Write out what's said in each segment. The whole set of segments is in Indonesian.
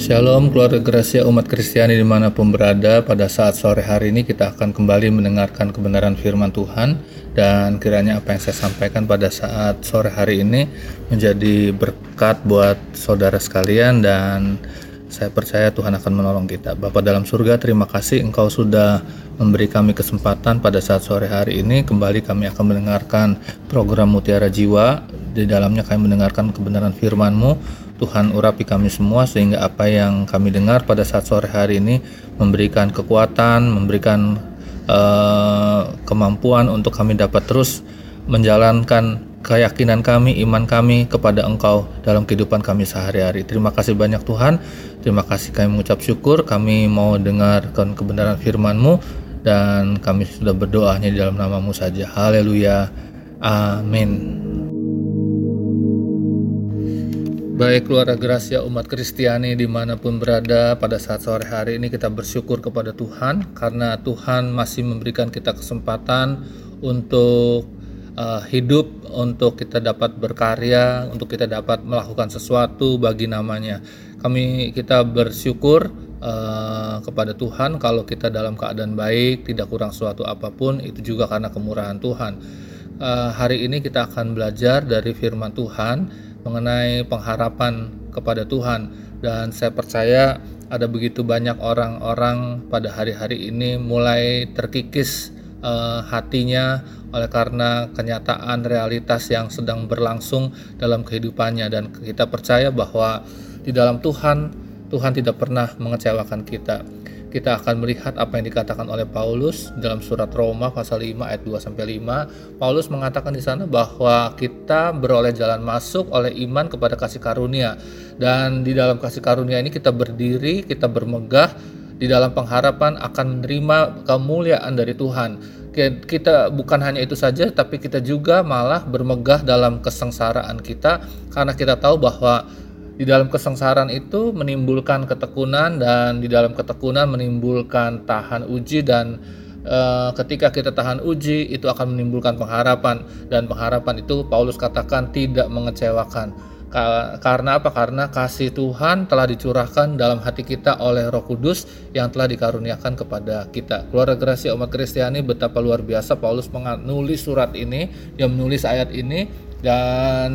Shalom keluarga Gracia umat Kristiani di mana pun berada. Pada saat sore hari ini kita akan kembali mendengarkan kebenaran firman Tuhan. Dan kiranya apa yang saya sampaikan pada saat sore hari ini Menjadi berkat buat saudara sekalian. Dan saya percaya Tuhan akan menolong kita. Bapak dalam surga terima kasih Engkau sudah memberi kami kesempatan pada saat sore hari ini. Kembali kami akan mendengarkan program Mutiara Jiwa. Di dalamnya kami mendengarkan kebenaran firman-Mu Tuhan urapi kami semua sehingga apa yang kami dengar pada saat sore hari ini memberikan kekuatan, memberikan uh, kemampuan untuk kami dapat terus menjalankan keyakinan kami, iman kami kepada Engkau dalam kehidupan kami sehari-hari. Terima kasih banyak Tuhan. Terima kasih kami mengucap syukur. Kami mau dengarkan kebenaran firman-Mu dan kami sudah berdoanya di dalam namamu saja. Haleluya. Amin. Baik keluarga Gracia umat Kristiani di mana pun berada pada saat sore hari ini kita bersyukur kepada Tuhan karena Tuhan masih memberikan kita kesempatan untuk uh, hidup, untuk kita dapat berkarya, untuk kita dapat melakukan sesuatu bagi namanya. Kami kita bersyukur uh, kepada Tuhan kalau kita dalam keadaan baik, tidak kurang suatu apa pun, itu juga karena kemurahan Tuhan. Uh, hari ini kita akan belajar dari firman Tuhan mengenai pengharapan kepada Tuhan. Dan saya percaya ada begitu banyak orang-orang pada hari-hari ini mulai terkikis uh, hatinya oleh karena kenyataan realitas yang sedang berlangsung dalam kehidupannya. Dan kita percaya bahwa di dalam Tuhan Tuhan tidak pernah mengecewakan kita kita akan melihat apa yang dikatakan oleh Paulus dalam surat Roma pasal 5 ayat 2 sampai 5. Paulus mengatakan di sana bahwa kita beroleh jalan masuk oleh iman kepada kasih karunia dan di dalam kasih karunia ini kita berdiri, kita bermegah di dalam pengharapan akan menerima kemuliaan dari Tuhan. Kita bukan hanya itu saja, tapi kita juga malah bermegah dalam kesengsaraan kita, karena kita tahu bahwa di dalam kesengsaraan itu menimbulkan ketekunan dan di dalam ketekunan menimbulkan tahan uji dan e, ketika kita tahan uji itu akan menimbulkan pengharapan dan pengharapan itu Paulus katakan tidak mengecewakan karena apa? Karena kasih Tuhan telah dicurahkan dalam hati kita oleh Roh Kudus yang telah dikaruniakan kepada kita. Keluarga Gracia umat Kristiani betapa luar biasa Paulus menulis surat ini, dia menulis ayat ini dan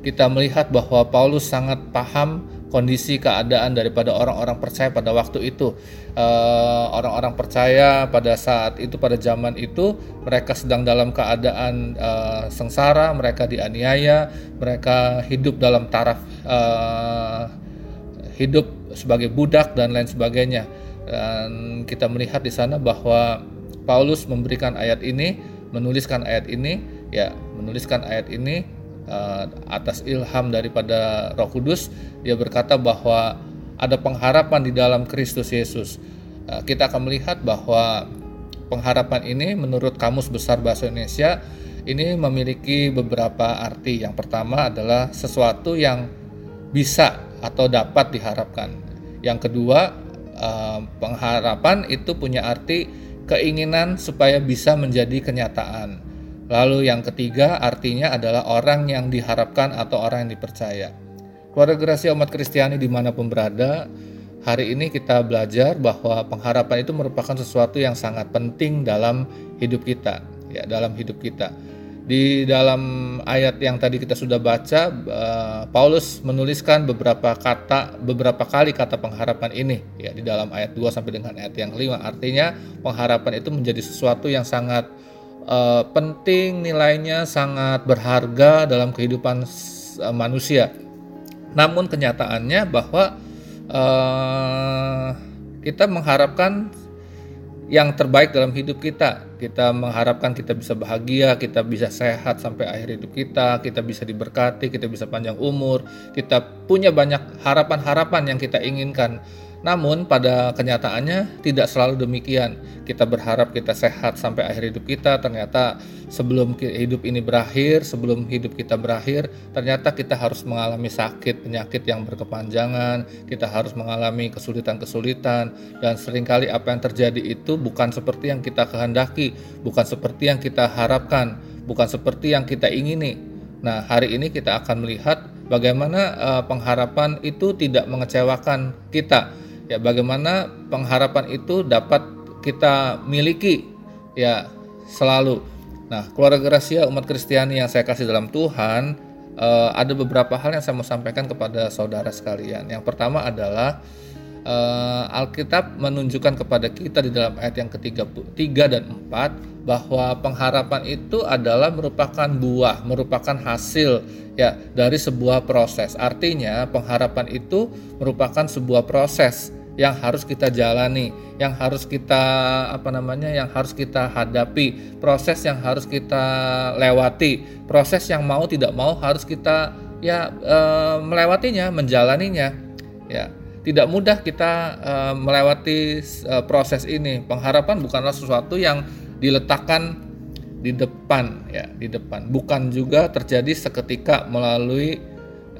kita melihat bahwa Paulus sangat paham kondisi keadaan daripada orang-orang percaya pada waktu itu. Eh, orang-orang uh, percaya pada saat itu, pada zaman itu, mereka sedang dalam keadaan uh, sengsara, mereka dianiaya, mereka hidup dalam taraf uh, hidup sebagai budak dan lain sebagainya. Dan kita melihat di sana bahwa Paulus memberikan ayat ini, menuliskan ayat ini, ya, menuliskan ayat ini uh, atas ilham daripada Roh Kudus dia berkata bahwa ada pengharapan di dalam Kristus Yesus. Uh, kita akan melihat bahwa pengharapan ini menurut Kamus Besar Bahasa Indonesia ini memiliki beberapa arti. Yang pertama adalah sesuatu yang bisa atau dapat diharapkan. Yang kedua, uh, pengharapan itu punya arti keinginan supaya bisa menjadi kenyataan. Lalu yang ketiga artinya adalah orang yang diharapkan atau orang yang dipercaya. Keluarga Gracia umat Kristiani di mana pun berada, hari ini kita belajar bahwa pengharapan itu merupakan sesuatu yang sangat penting dalam hidup kita, ya dalam hidup kita. Di dalam ayat yang tadi kita sudah baca, uh, Paulus menuliskan beberapa kata, beberapa kali kata pengharapan ini, ya di dalam ayat 2 sampai dengan ayat yang kelima. Artinya pengharapan itu menjadi sesuatu yang sangat uh, penting, nilainya sangat berharga dalam kehidupan uh, manusia. Namun kenyataannya bahwa uh, kita mengharapkan yang terbaik dalam hidup kita. Kita mengharapkan kita bisa bahagia, kita bisa sehat sampai akhir hidup kita, kita bisa diberkati, kita bisa panjang umur, kita punya banyak harapan-harapan yang kita inginkan. Namun pada kenyataannya tidak selalu demikian. Kita berharap kita sehat sampai akhir hidup kita, ternyata sebelum hidup ini berakhir, sebelum hidup kita berakhir, ternyata kita harus mengalami sakit, penyakit yang berkepanjangan, kita harus mengalami kesulitan-kesulitan dan sering kali apa yang terjadi itu bukan seperti yang kita kehendaki, bukan seperti yang kita harapkan, bukan seperti yang kita ingini. Nah, hari ini kita akan melihat bagaimana uh, pengharapan itu tidak mengecewakan kita ya bagaimana pengharapan itu dapat kita miliki? Ya selalu. Nah keluarga Gracia umat Kristiani yang saya kasih dalam Tuhan uh, ada beberapa hal yang saya mau sampaikan kepada saudara sekalian. Yang pertama adalah uh, Alkitab menunjukkan kepada kita di dalam ayat yang ketiga tiga dan empat bahwa pengharapan itu adalah merupakan buah, merupakan hasil ya dari sebuah proses. Artinya pengharapan itu merupakan sebuah proses yang harus kita jalani, yang harus kita apa namanya, yang harus kita hadapi, proses yang harus kita lewati, proses yang mau tidak mau harus kita ya e, melewatinya, menjalaninya. Ya, tidak mudah kita e, melewati e, proses ini. Pengharapan bukanlah sesuatu yang diletakkan di depan ya, di depan. Bukan juga terjadi seketika melalui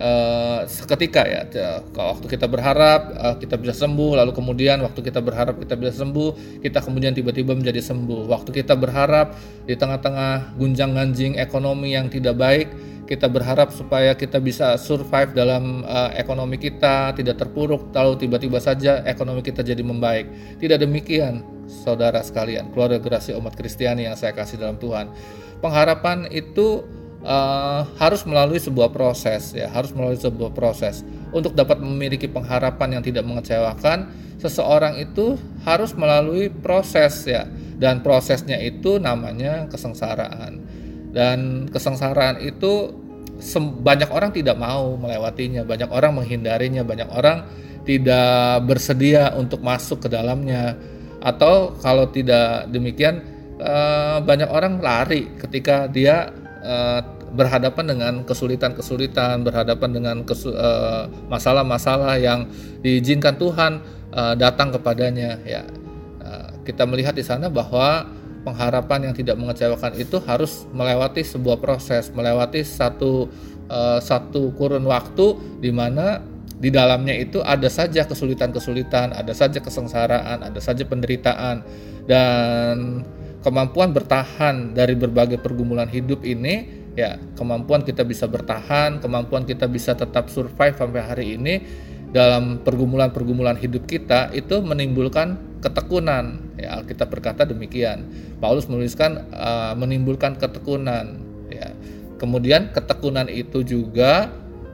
uh, seketika ya. Kalau waktu kita berharap uh, kita bisa sembuh lalu kemudian waktu kita berharap kita bisa sembuh kita kemudian tiba-tiba menjadi sembuh. Waktu kita berharap di tengah-tengah gunjang-ganjing ekonomi yang tidak baik kita berharap supaya kita bisa survive dalam uh, ekonomi kita tidak terpuruk lalu tiba-tiba saja ekonomi kita jadi membaik. Tidak demikian saudara sekalian. Keluarga gerasi umat Kristiani yang saya kasih dalam Tuhan. Pengharapan itu uh, harus melalui sebuah proses ya. Harus melalui sebuah proses. Untuk dapat memiliki pengharapan yang tidak mengecewakan seseorang itu harus melalui proses ya. Dan prosesnya itu namanya kesengsaraan. Dan kesengsaraan itu banyak orang tidak mau melewatinya banyak orang menghindarinya banyak orang tidak bersedia untuk masuk ke dalamnya. Atau kalau tidak demikian eh, banyak orang lari ketika dia uh, berhadapan dengan kesulitan-kesulitan, berhadapan dengan masalah-masalah uh, yang diizinkan Tuhan uh, datang kepadanya. Ya, uh, kita melihat di sana bahwa pengharapan yang tidak mengecewakan itu harus melewati sebuah proses, melewati satu uh, satu kurun waktu di mana di dalamnya itu ada saja kesulitan-kesulitan, ada saja kesengsaraan, ada saja penderitaan dan kemampuan bertahan dari berbagai pergumulan hidup ini ya kemampuan kita bisa bertahan kemampuan kita bisa tetap survive sampai hari ini dalam pergumulan-pergumulan hidup kita itu menimbulkan ketekunan. Ya Alkitab berkata demikian. Paulus menuliskan uh, menimbulkan ketekunan ya. Kemudian ketekunan itu juga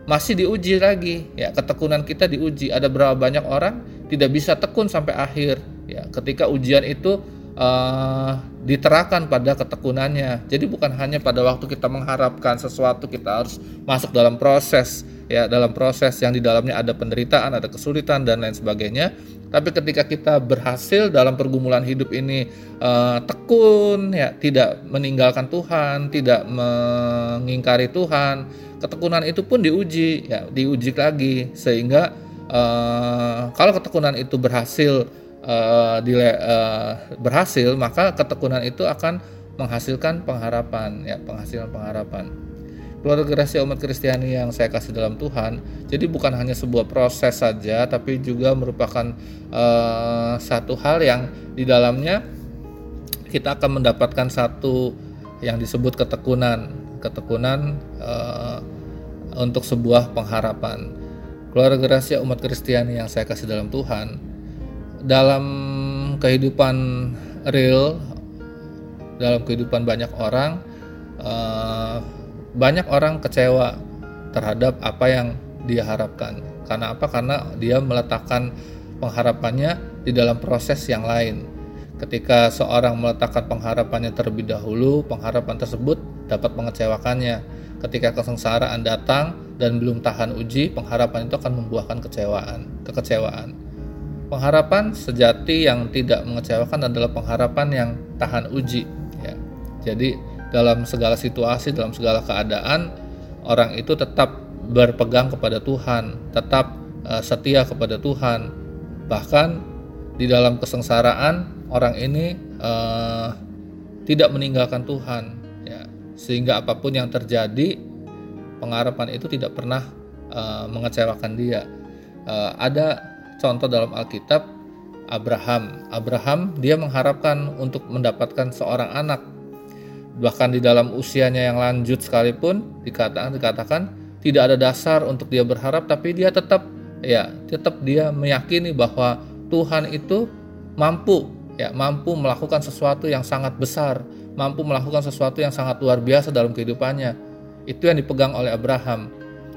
masih diuji lagi ya. Ketekunan kita diuji. Ada berapa banyak orang tidak bisa tekun sampai akhir ya. Ketika ujian itu uh, diterapkan pada ketekunannya. Jadi bukan hanya pada waktu kita mengharapkan sesuatu kita harus masuk dalam proses ya dalam proses yang di dalamnya ada penderitaan, ada kesulitan dan lain sebagainya. Tapi ketika kita berhasil dalam pergumulan hidup ini uh, tekun ya tidak meninggalkan Tuhan, tidak mengingkari Tuhan, ketekunan itu pun diuji ya diuji lagi sehingga uh, kalau ketekunan itu berhasil uh, berhasil maka ketekunan itu akan menghasilkan pengharapan ya penghasilan pengharapan. Keluarga rahasia umat Kristiani yang saya kasih dalam Tuhan jadi bukan hanya sebuah proses saja tapi juga merupakan uh, satu hal yang di dalamnya kita akan mendapatkan satu yang disebut ketekunan. Ketekunan uh, untuk sebuah pengharapan. Keluarga rahasia umat Kristiani yang saya kasih dalam Tuhan dalam kehidupan real dalam kehidupan banyak orang uh, banyak orang kecewa terhadap apa yang dia harapkan. Karena apa? Karena dia meletakkan pengharapannya di dalam proses yang lain. Ketika seorang meletakkan pengharapannya terlebih dahulu pengharapan tersebut dapat mengecewakannya. Ketika kesengsaraan datang dan belum tahan uji pengharapan itu akan membuahkan kecewaan kekecewaan Pengharapan sejati yang tidak mengecewakan adalah pengharapan yang tahan uji. Ya. Jadi dalam segala situasi, dalam segala keadaan, orang itu tetap berpegang kepada Tuhan, tetap uh, setia kepada Tuhan. Bahkan di dalam kesengsaraan, orang ini uh, tidak meninggalkan Tuhan. Ya. Sehingga apa pun yang terjadi, pengharapan itu tidak pernah uh, mengecewakan dia. Uh, ada contoh dalam Alkitab Abraham. Abraham dia mengharapkan untuk mendapatkan seorang anak. Bahkan di dalam usianya yang lanjut sekalipun dikatakan dikatakan tidak ada dasar untuk dia berharap tapi dia tetap ya tetap dia meyakini bahwa Tuhan itu mampu ya mampu melakukan sesuatu yang sangat besar, mampu melakukan sesuatu yang sangat luar biasa dalam kehidupannya. Itu yang dipegang oleh Abraham.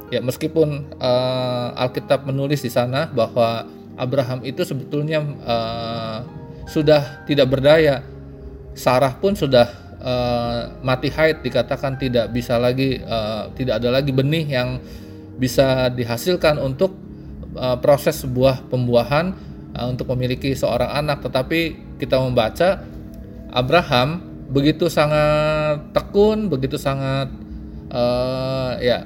Ya meskipun uh, Alkitab menulis di sana bahwa Abraham itu sebetulnya uh, sudah tidak berdaya. Sarah pun sudah uh, mati haid dikatakan tidak bisa lagi uh, tidak ada lagi benih yang bisa dihasilkan untuk uh, proses sebuah pembuahan uh, untuk memiliki seorang anak tetapi kita membaca Abraham begitu sangat tekun begitu sangat uh, ya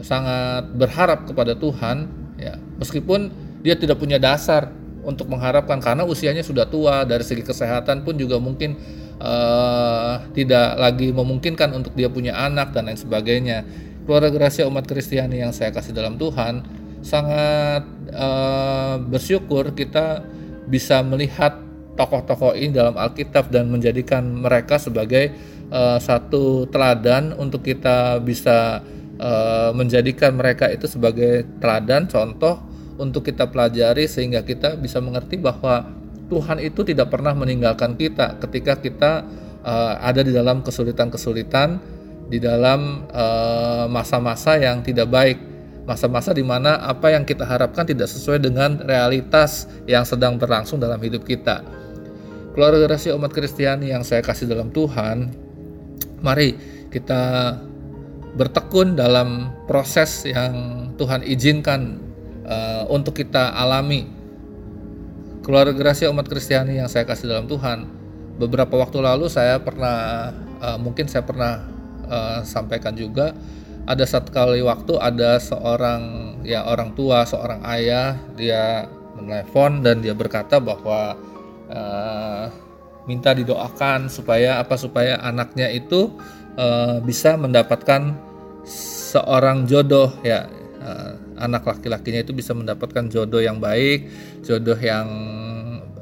sangat berharap kepada Tuhan ya. Meskipun dia tidak punya dasar untuk mengharapkan karena usianya sudah tua dari segi kesehatan pun juga mungkin uh, tidak lagi memungkinkan untuk dia punya anak dan lain sebagainya. Keluarga Gracia umat Kristiani yang saya kasih dalam Tuhan sangat uh, bersyukur kita bisa melihat tokoh-tokoh ini dalam Alkitab dan menjadikan mereka sebagai uh, satu teladan untuk kita bisa uh, menjadikan mereka itu sebagai teladan contoh untuk kita pelajari sehingga kita bisa mengerti bahwa Tuhan itu tidak pernah meninggalkan kita ketika kita uh, ada di dalam kesulitan-kesulitan, di dalam masa-masa uh, yang tidak baik masa-masa di mana apa yang kita harapkan tidak sesuai dengan realitas yang sedang berlangsung dalam hidup kita. Keluarga rahasia umat Kristiani yang saya kasih dalam Tuhan, mari kita bertekun dalam proses yang Tuhan izinkan uh, untuk kita alami. Keluarga rahasia umat Kristiani yang saya kasih dalam Tuhan, beberapa waktu lalu saya pernah, uh, mungkin saya pernah uh, sampaikan juga ada satu kali waktu ada seorang ya orang tua seorang ayah dia menelpon dan dia berkata bahwa uh, minta didoakan supaya apa supaya anaknya itu uh, bisa mendapatkan seorang jodoh ya. Uh, anak laki-lakinya itu bisa mendapatkan jodoh yang baik jodoh yang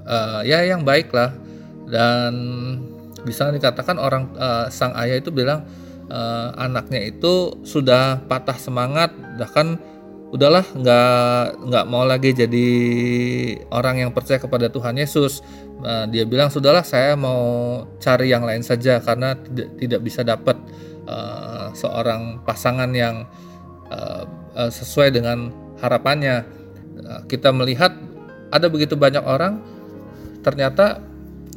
uh, ya yang baik lah. Dan bisa dikatakan orang uh, sang ayah itu bilang uh, anaknya itu sudah patah semangat bahkan udahlah nggak nggak mau lagi jadi orang yang percaya kepada Tuhan Yesus uh, dia bilang sudahlah saya mau cari yang lain saja karena tidak tidak bisa dapat uh, seorang pasangan yang uh, uh, sesuai dengan harapannya uh, kita melihat ada begitu banyak orang ternyata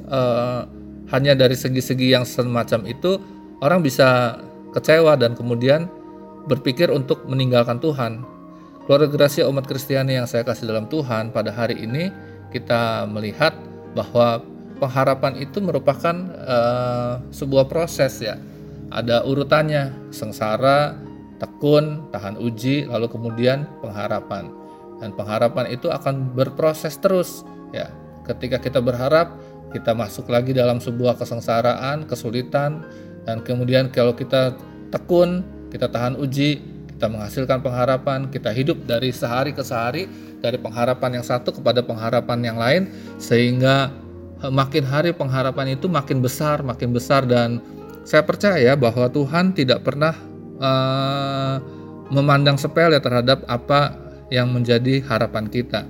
uh, hanya dari segi-segi yang semacam itu orang bisa kecewa dan kemudian berpikir untuk meninggalkan Tuhan. Keluarga Gracia umat Kristiani yang saya kasih dalam Tuhan pada hari ini kita melihat bahwa pengharapan itu merupakan uh, sebuah proses ya. Ada urutannya, sengsara, tekun, tahan uji, lalu kemudian pengharapan. Dan pengharapan itu akan berproses terus ya. Ketika kita berharap, kita masuk lagi dalam sebuah kesengsaraan, kesulitan, dan kemudian kalau kita tekun, kita tahan uji, kita menghasilkan pengharapan, kita hidup dari sehari ke sehari dari pengharapan yang satu kepada pengharapan yang lain sehingga eh, makin hari pengharapan itu makin besar, makin besar dan saya percaya bahwa Tuhan tidak pernah uh, memandang sepele terhadap apa yang menjadi harapan kita.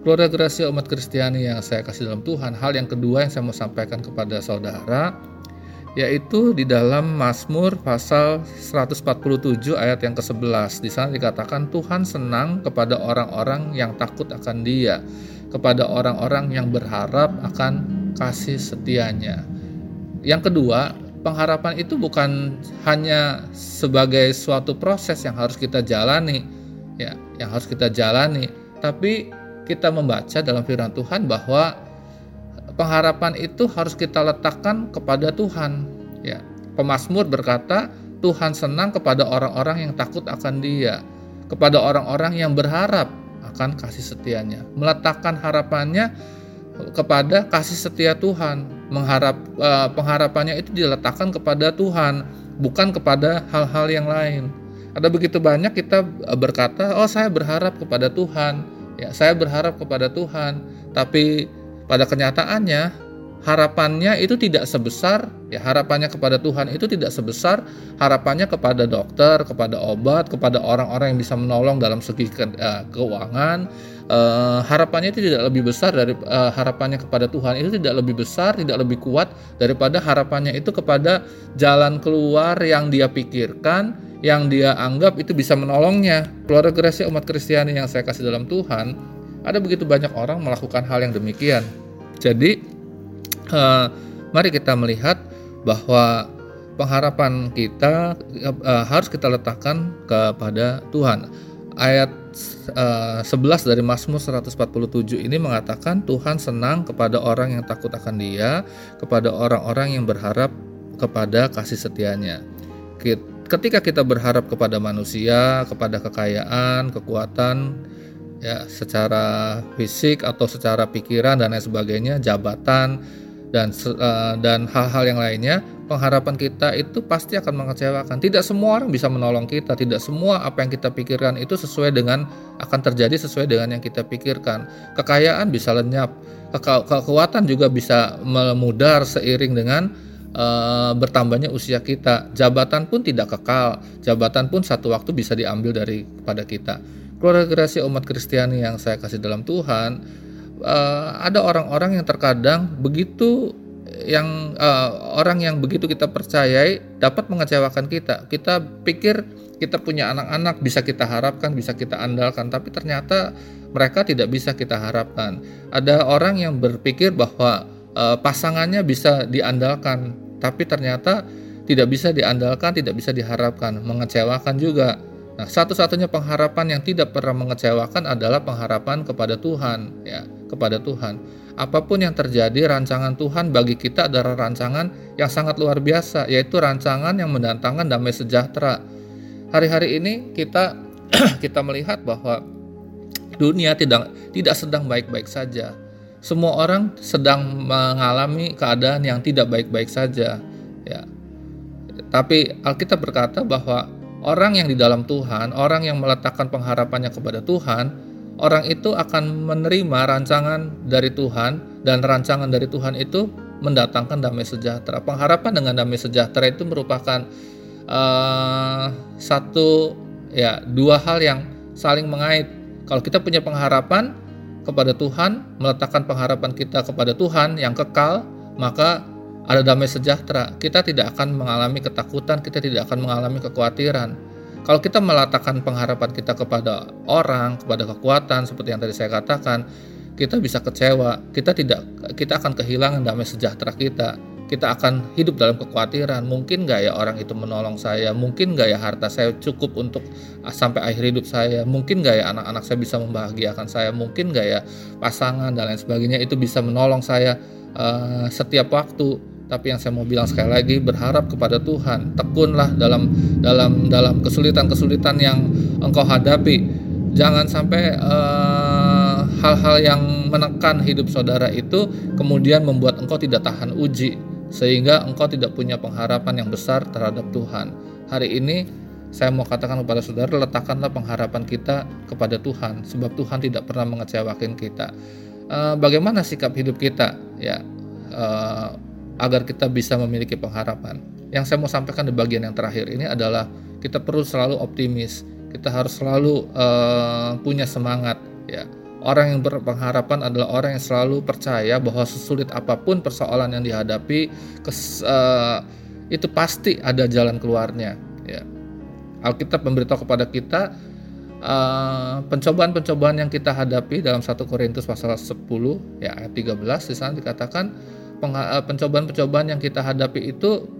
Keluarga Gracia umat Kristiani yang saya kasih dalam Tuhan, hal yang kedua yang saya mau sampaikan kepada saudara, yaitu di dalam Mazmur pasal 147 ayat yang ke-11. Di sana dikatakan Tuhan senang kepada orang-orang yang takut akan Dia, kepada orang-orang yang berharap akan kasih setianya. Yang kedua, pengharapan itu bukan hanya sebagai suatu proses yang harus kita jalani, ya, yang harus kita jalani, tapi kita membaca dalam firman Tuhan bahwa pengharapan itu harus kita letakkan kepada Tuhan. Ya, pemazmur berkata, Tuhan senang kepada orang-orang yang takut akan Dia, kepada orang-orang yang berharap akan kasih setianya, meletakkan harapannya kepada kasih setia Tuhan, mengharap uh, pengharapannya itu diletakkan kepada Tuhan, bukan kepada hal-hal yang lain. Ada begitu banyak kita berkata, "Oh, saya berharap kepada Tuhan." Ya, saya berharap kepada Tuhan, tapi pada kenyataannya harapannya itu tidak sebesar ya harapannya kepada Tuhan itu tidak sebesar harapannya kepada dokter, kepada obat, kepada orang-orang yang bisa menolong dalam segi ke, uh, keuangan. Uh, harapannya itu tidak lebih besar dari uh, harapannya kepada Tuhan itu tidak lebih besar, tidak lebih kuat daripada harapannya itu kepada jalan keluar yang dia pikirkan, yang dia anggap itu bisa menolongnya. Keluarga Gracia umat Kristiani yang saya kasih dalam Tuhan, ada begitu banyak orang melakukan hal yang demikian. Jadi uh, mari kita melihat bahwa pengharapan kita uh, harus kita letakkan kepada Tuhan. Ayat uh, eh, 11 dari Mazmur 147 ini mengatakan Tuhan senang kepada orang yang takut akan Dia, kepada orang-orang yang berharap kepada kasih setianya. Ketika kita berharap kepada manusia, kepada kekayaan, kekuatan, ya secara fisik atau secara pikiran dan lain sebagainya, jabatan, dan uh, dan hal-hal yang lainnya pengharapan kita itu pasti akan mengecewakan. Tidak semua orang bisa menolong kita tidak semua apa yang kita pikirkan itu sesuai dengan akan terjadi sesuai dengan yang kita pikirkan. Kekayaan bisa lenyap ke kekuatan juga bisa memudar seiring dengan uh, bertambahnya usia kita. Jabatan pun tidak kekal jabatan pun satu waktu bisa diambil dari pada kita keluarga gerasi umat Kristiani yang saya kasih dalam Tuhan uh, ada orang-orang yang terkadang begitu yang uh, orang yang begitu kita percayai dapat mengecewakan kita. Kita pikir kita punya anak-anak bisa kita harapkan, bisa kita andalkan, tapi ternyata mereka tidak bisa kita harapkan. Ada orang yang berpikir bahwa uh, pasangannya bisa diandalkan, tapi ternyata tidak bisa diandalkan, tidak bisa diharapkan, mengecewakan juga. Nah, satu-satunya pengharapan yang tidak pernah mengecewakan adalah pengharapan kepada Tuhan, ya, kepada Tuhan. Apa pun yang terjadi, rancangan Tuhan bagi kita adalah rancangan yang sangat luar biasa, yaitu rancangan yang mendatangkan damai sejahtera. Hari-hari ini kita kita melihat bahwa dunia tidak tidak sedang baik-baik saja. Semua orang sedang mengalami keadaan yang tidak baik-baik saja, ya. Tapi Alkitab berkata bahwa Orang yang di dalam Tuhan, orang yang meletakkan pengharapannya kepada Tuhan, orang itu akan menerima rancangan dari Tuhan dan rancangan dari Tuhan itu mendatangkan damai sejahtera. Pengharapan dengan damai sejahtera itu merupakan uh, satu ya dua hal yang saling mengait. Kalau kita punya pengharapan kepada Tuhan, meletakkan pengharapan kita kepada Tuhan yang kekal, maka ada damai sejahtera. Kita tidak akan mengalami ketakutan, kita tidak akan mengalami kekhawatiran. Kalau kita meletakkan pengharapan kita kepada orang, kepada kekuatan seperti yang tadi saya katakan, kita bisa kecewa. Kita tidak kita akan kehilangan damai sejahtera kita. Kita akan hidup dalam kekhawatiran. Mungkin nggak ya orang itu menolong saya? Mungkin nggak ya harta saya cukup untuk sampai akhir hidup saya? Mungkin nggak ya anak-anak saya bisa membahagiakan saya? Mungkin nggak ya pasangan dan lain sebagainya itu bisa menolong saya uh, setiap waktu? Tapi yang saya mau bilang sekali lagi berharap kepada Tuhan, tekunlah dalam dalam dalam kesulitan-kesulitan yang engkau hadapi. Jangan sampai eh, hal-hal yang menekan hidup saudara itu kemudian membuat engkau tidak tahan uji sehingga engkau tidak punya pengharapan yang besar terhadap Tuhan. Hari ini saya mau katakan kepada saudara letakkanlah pengharapan kita kepada Tuhan sebab Tuhan tidak pernah mengecewakan kita. Uh, bagaimana sikap hidup kita? Ya, uh, agar kita bisa memiliki pengharapan. Yang saya mau sampaikan di bagian yang terakhir ini adalah kita perlu selalu optimis. Kita harus selalu uh, punya semangat ya. Orang yang berpengharapan adalah orang yang selalu percaya bahwa sesulit apa pun persoalan yang dihadapi kes, uh, itu pasti ada jalan keluarnya ya. Alkitab memberitahu kepada kita pencobaan pencobaan-pencobaan yang kita hadapi dalam 1 Korintus pasal 10 ya ayat 13 di sana dikatakan pencobaan-pencobaan yang kita hadapi itu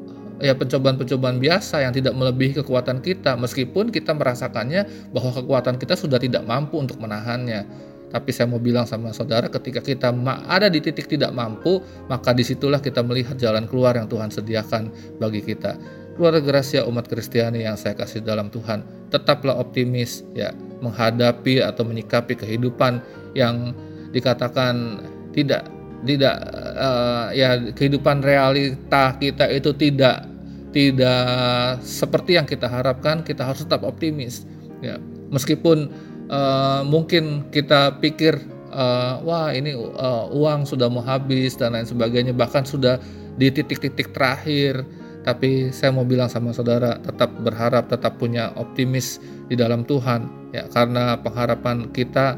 ya pencobaan-pencobaan biasa yang tidak melebihi kekuatan kita meskipun kita merasakannya bahwa kekuatan kita sudah tidak mampu untuk menahannya. Tapi saya mau bilang sama saudara ketika kita ada di titik tidak mampu maka di situlah kita melihat jalan keluar yang Tuhan sediakan bagi kita. Keluarga Gracia umat Kristiani yang saya kasih dalam Tuhan tetaplah optimis ya menghadapi atau menyikapi kehidupan yang dikatakan tidak tidak uh, ya kehidupan realita kita itu tidak tidak seperti yang kita harapkan kita harus tetap optimis. Ya meskipun uh, mungkin kita pikir uh, wah ini uh, uang sudah mau habis dan lain sebagainya bahkan sudah di titik-titik terakhir. Tapi saya mau bilang sama saudara tetap berharap tetap punya optimis di dalam Tuhan. Ya karena pengharapan kita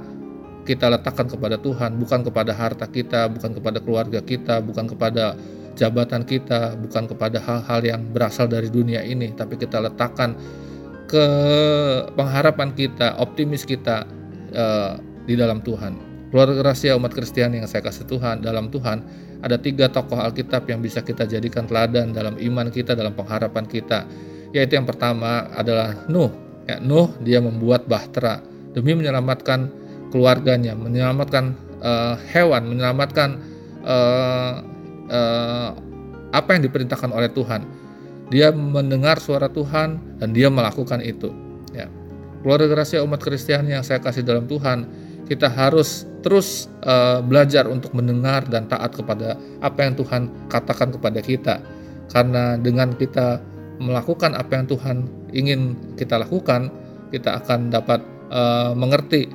kita letakkan kepada Tuhan bukan kepada harta kita bukan kepada keluarga kita bukan kepada jabatan kita bukan kepada hal-hal yang berasal dari dunia ini tapi kita letakkan ke pengharapan kita optimis kita uh, di dalam Tuhan. Keluarga rahasia umat Kristiani yang saya kasih Tuhan dalam Tuhan ada tiga tokoh Alkitab yang bisa kita jadikan teladan dalam iman kita dalam pengharapan kita. Yaitu yang pertama adalah Nuh. Ya, Nuh dia membuat bahtera. Demi menyelamatkan keluarganya menyelamatkan uh, hewan menyelamatkan uh, uh, apa yang diperintahkan oleh Tuhan dia mendengar suara Tuhan dan dia melakukan itu ya keluarga rahasia umat Kristiani yang saya kasih dalam Tuhan kita harus terus uh, belajar untuk mendengar dan taat kepada apa yang Tuhan katakan kepada kita. Karena dengan kita melakukan apa yang Tuhan ingin kita lakukan, kita akan dapat uh, mengerti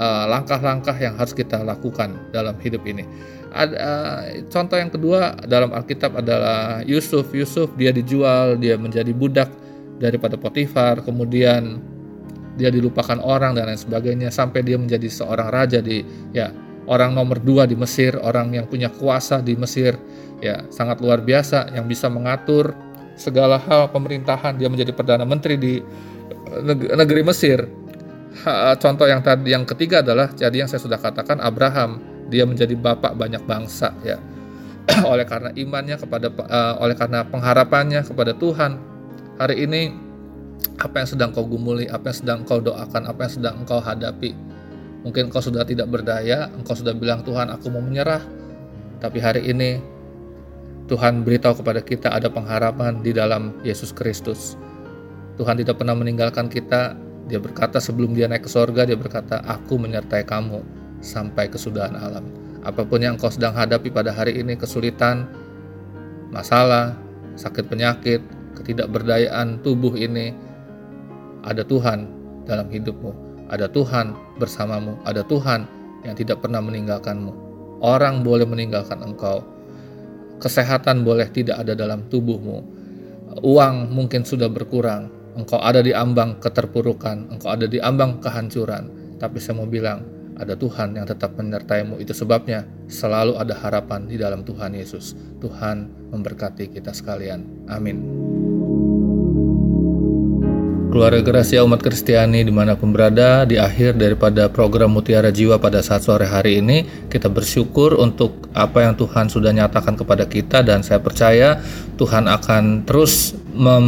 langkah-langkah uh, yang harus kita lakukan dalam hidup ini. Ada uh, contoh yang kedua dalam Alkitab adalah Yusuf. Yusuf dia dijual, dia menjadi budak daripada Potifar, kemudian dia dilupakan orang dan lain sebagainya sampai dia menjadi seorang raja di ya orang nomor dua di Mesir orang yang punya kuasa di Mesir ya sangat luar biasa yang bisa mengatur segala hal pemerintahan dia menjadi perdana menteri di negeri Mesir contoh yang tadi yang ketiga adalah jadi yang saya sudah katakan Abraham dia menjadi bapak banyak bangsa ya oleh karena imannya kepada uh, oleh karena pengharapannya kepada Tuhan hari ini apa yang sedang kau gumuli, apa yang sedang kau doakan, apa yang sedang engkau hadapi. Mungkin kau sudah tidak berdaya, engkau sudah bilang Tuhan aku mau menyerah. Tapi hari ini Tuhan beritahu kepada kita ada pengharapan di dalam Yesus Kristus. Tuhan tidak pernah meninggalkan kita. Dia berkata sebelum dia naik ke sorga, dia berkata, aku menyertai kamu sampai kesudahan alam. Apa pun yang kau sedang hadapi pada hari ini, kesulitan, masalah, sakit penyakit, ketidakberdayaan tubuh ini, ada Tuhan dalam hidupmu, ada Tuhan bersamamu, ada Tuhan yang tidak pernah meninggalkanmu. Orang boleh meninggalkan engkau, kesehatan boleh tidak ada dalam tubuhmu, uang mungkin sudah berkurang, engkau ada di ambang keterpurukan, engkau ada di ambang kehancuran, tapi saya mau bilang, ada Tuhan yang tetap menyertaimu. Itu sebabnya selalu ada harapan di dalam Tuhan Yesus. Tuhan memberkati kita sekalian. Amin. Keluarga Gracia umat Kristiani di mana pun berada, di akhir daripada program Mutiara Jiwa pada saat sore hari ini, kita bersyukur untuk apa yang Tuhan sudah nyatakan kepada kita dan saya percaya Tuhan akan terus mem,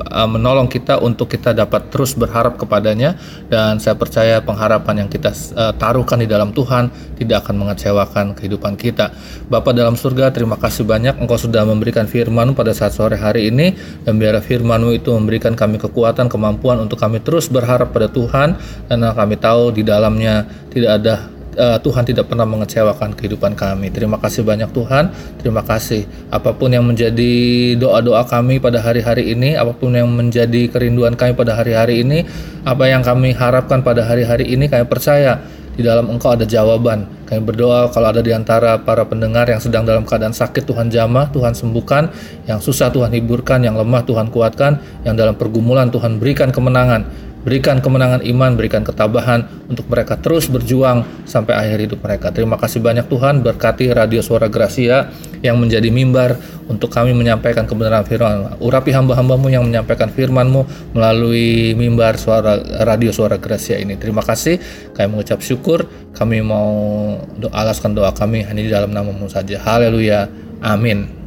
uh, menolong kita untuk kita dapat terus berharap kepadanya. Dan saya percaya pengharapan yang kita uh, taruhkan di dalam Tuhan tidak akan mengecewakan kehidupan kita. Bapa dalam surga, terima kasih banyak. Engkau sudah memberikan firman pada saat sore hari ini. Dan biar firman itu memberikan kami kekuatan, kemampuan untuk kami terus berharap pada Tuhan. Dan kami tahu di dalamnya tidak ada uh, Tuhan tidak pernah mengecewakan kehidupan kami. Terima kasih banyak Tuhan. Terima kasih. Apa pun yang menjadi doa-doa kami pada hari-hari ini, apa pun yang menjadi kerinduan kami pada hari-hari ini, apa yang kami harapkan pada hari-hari ini, kami percaya di dalam Engkau ada jawaban. Kami berdoa kalau ada di antara para pendengar yang sedang dalam keadaan sakit Tuhan jamah, Tuhan sembuhkan, yang susah Tuhan hiburkan, yang lemah Tuhan kuatkan, yang dalam pergumulan Tuhan berikan kemenangan. Berikan kemenangan iman, berikan ketabahan untuk mereka terus berjuang sampai akhir hidup mereka. Terima kasih banyak Tuhan, berkati Radio Suara Gracia yang menjadi mimbar untuk kami menyampaikan kebenaran firman. Urapi hamba-hambamu yang menyampaikan firmanmu melalui mimbar suara Radio Suara Gracia ini. Terima kasih, kami mengucap syukur, kami mau alaskan doa kami hanya di dalam namamu saja. Haleluya, amin.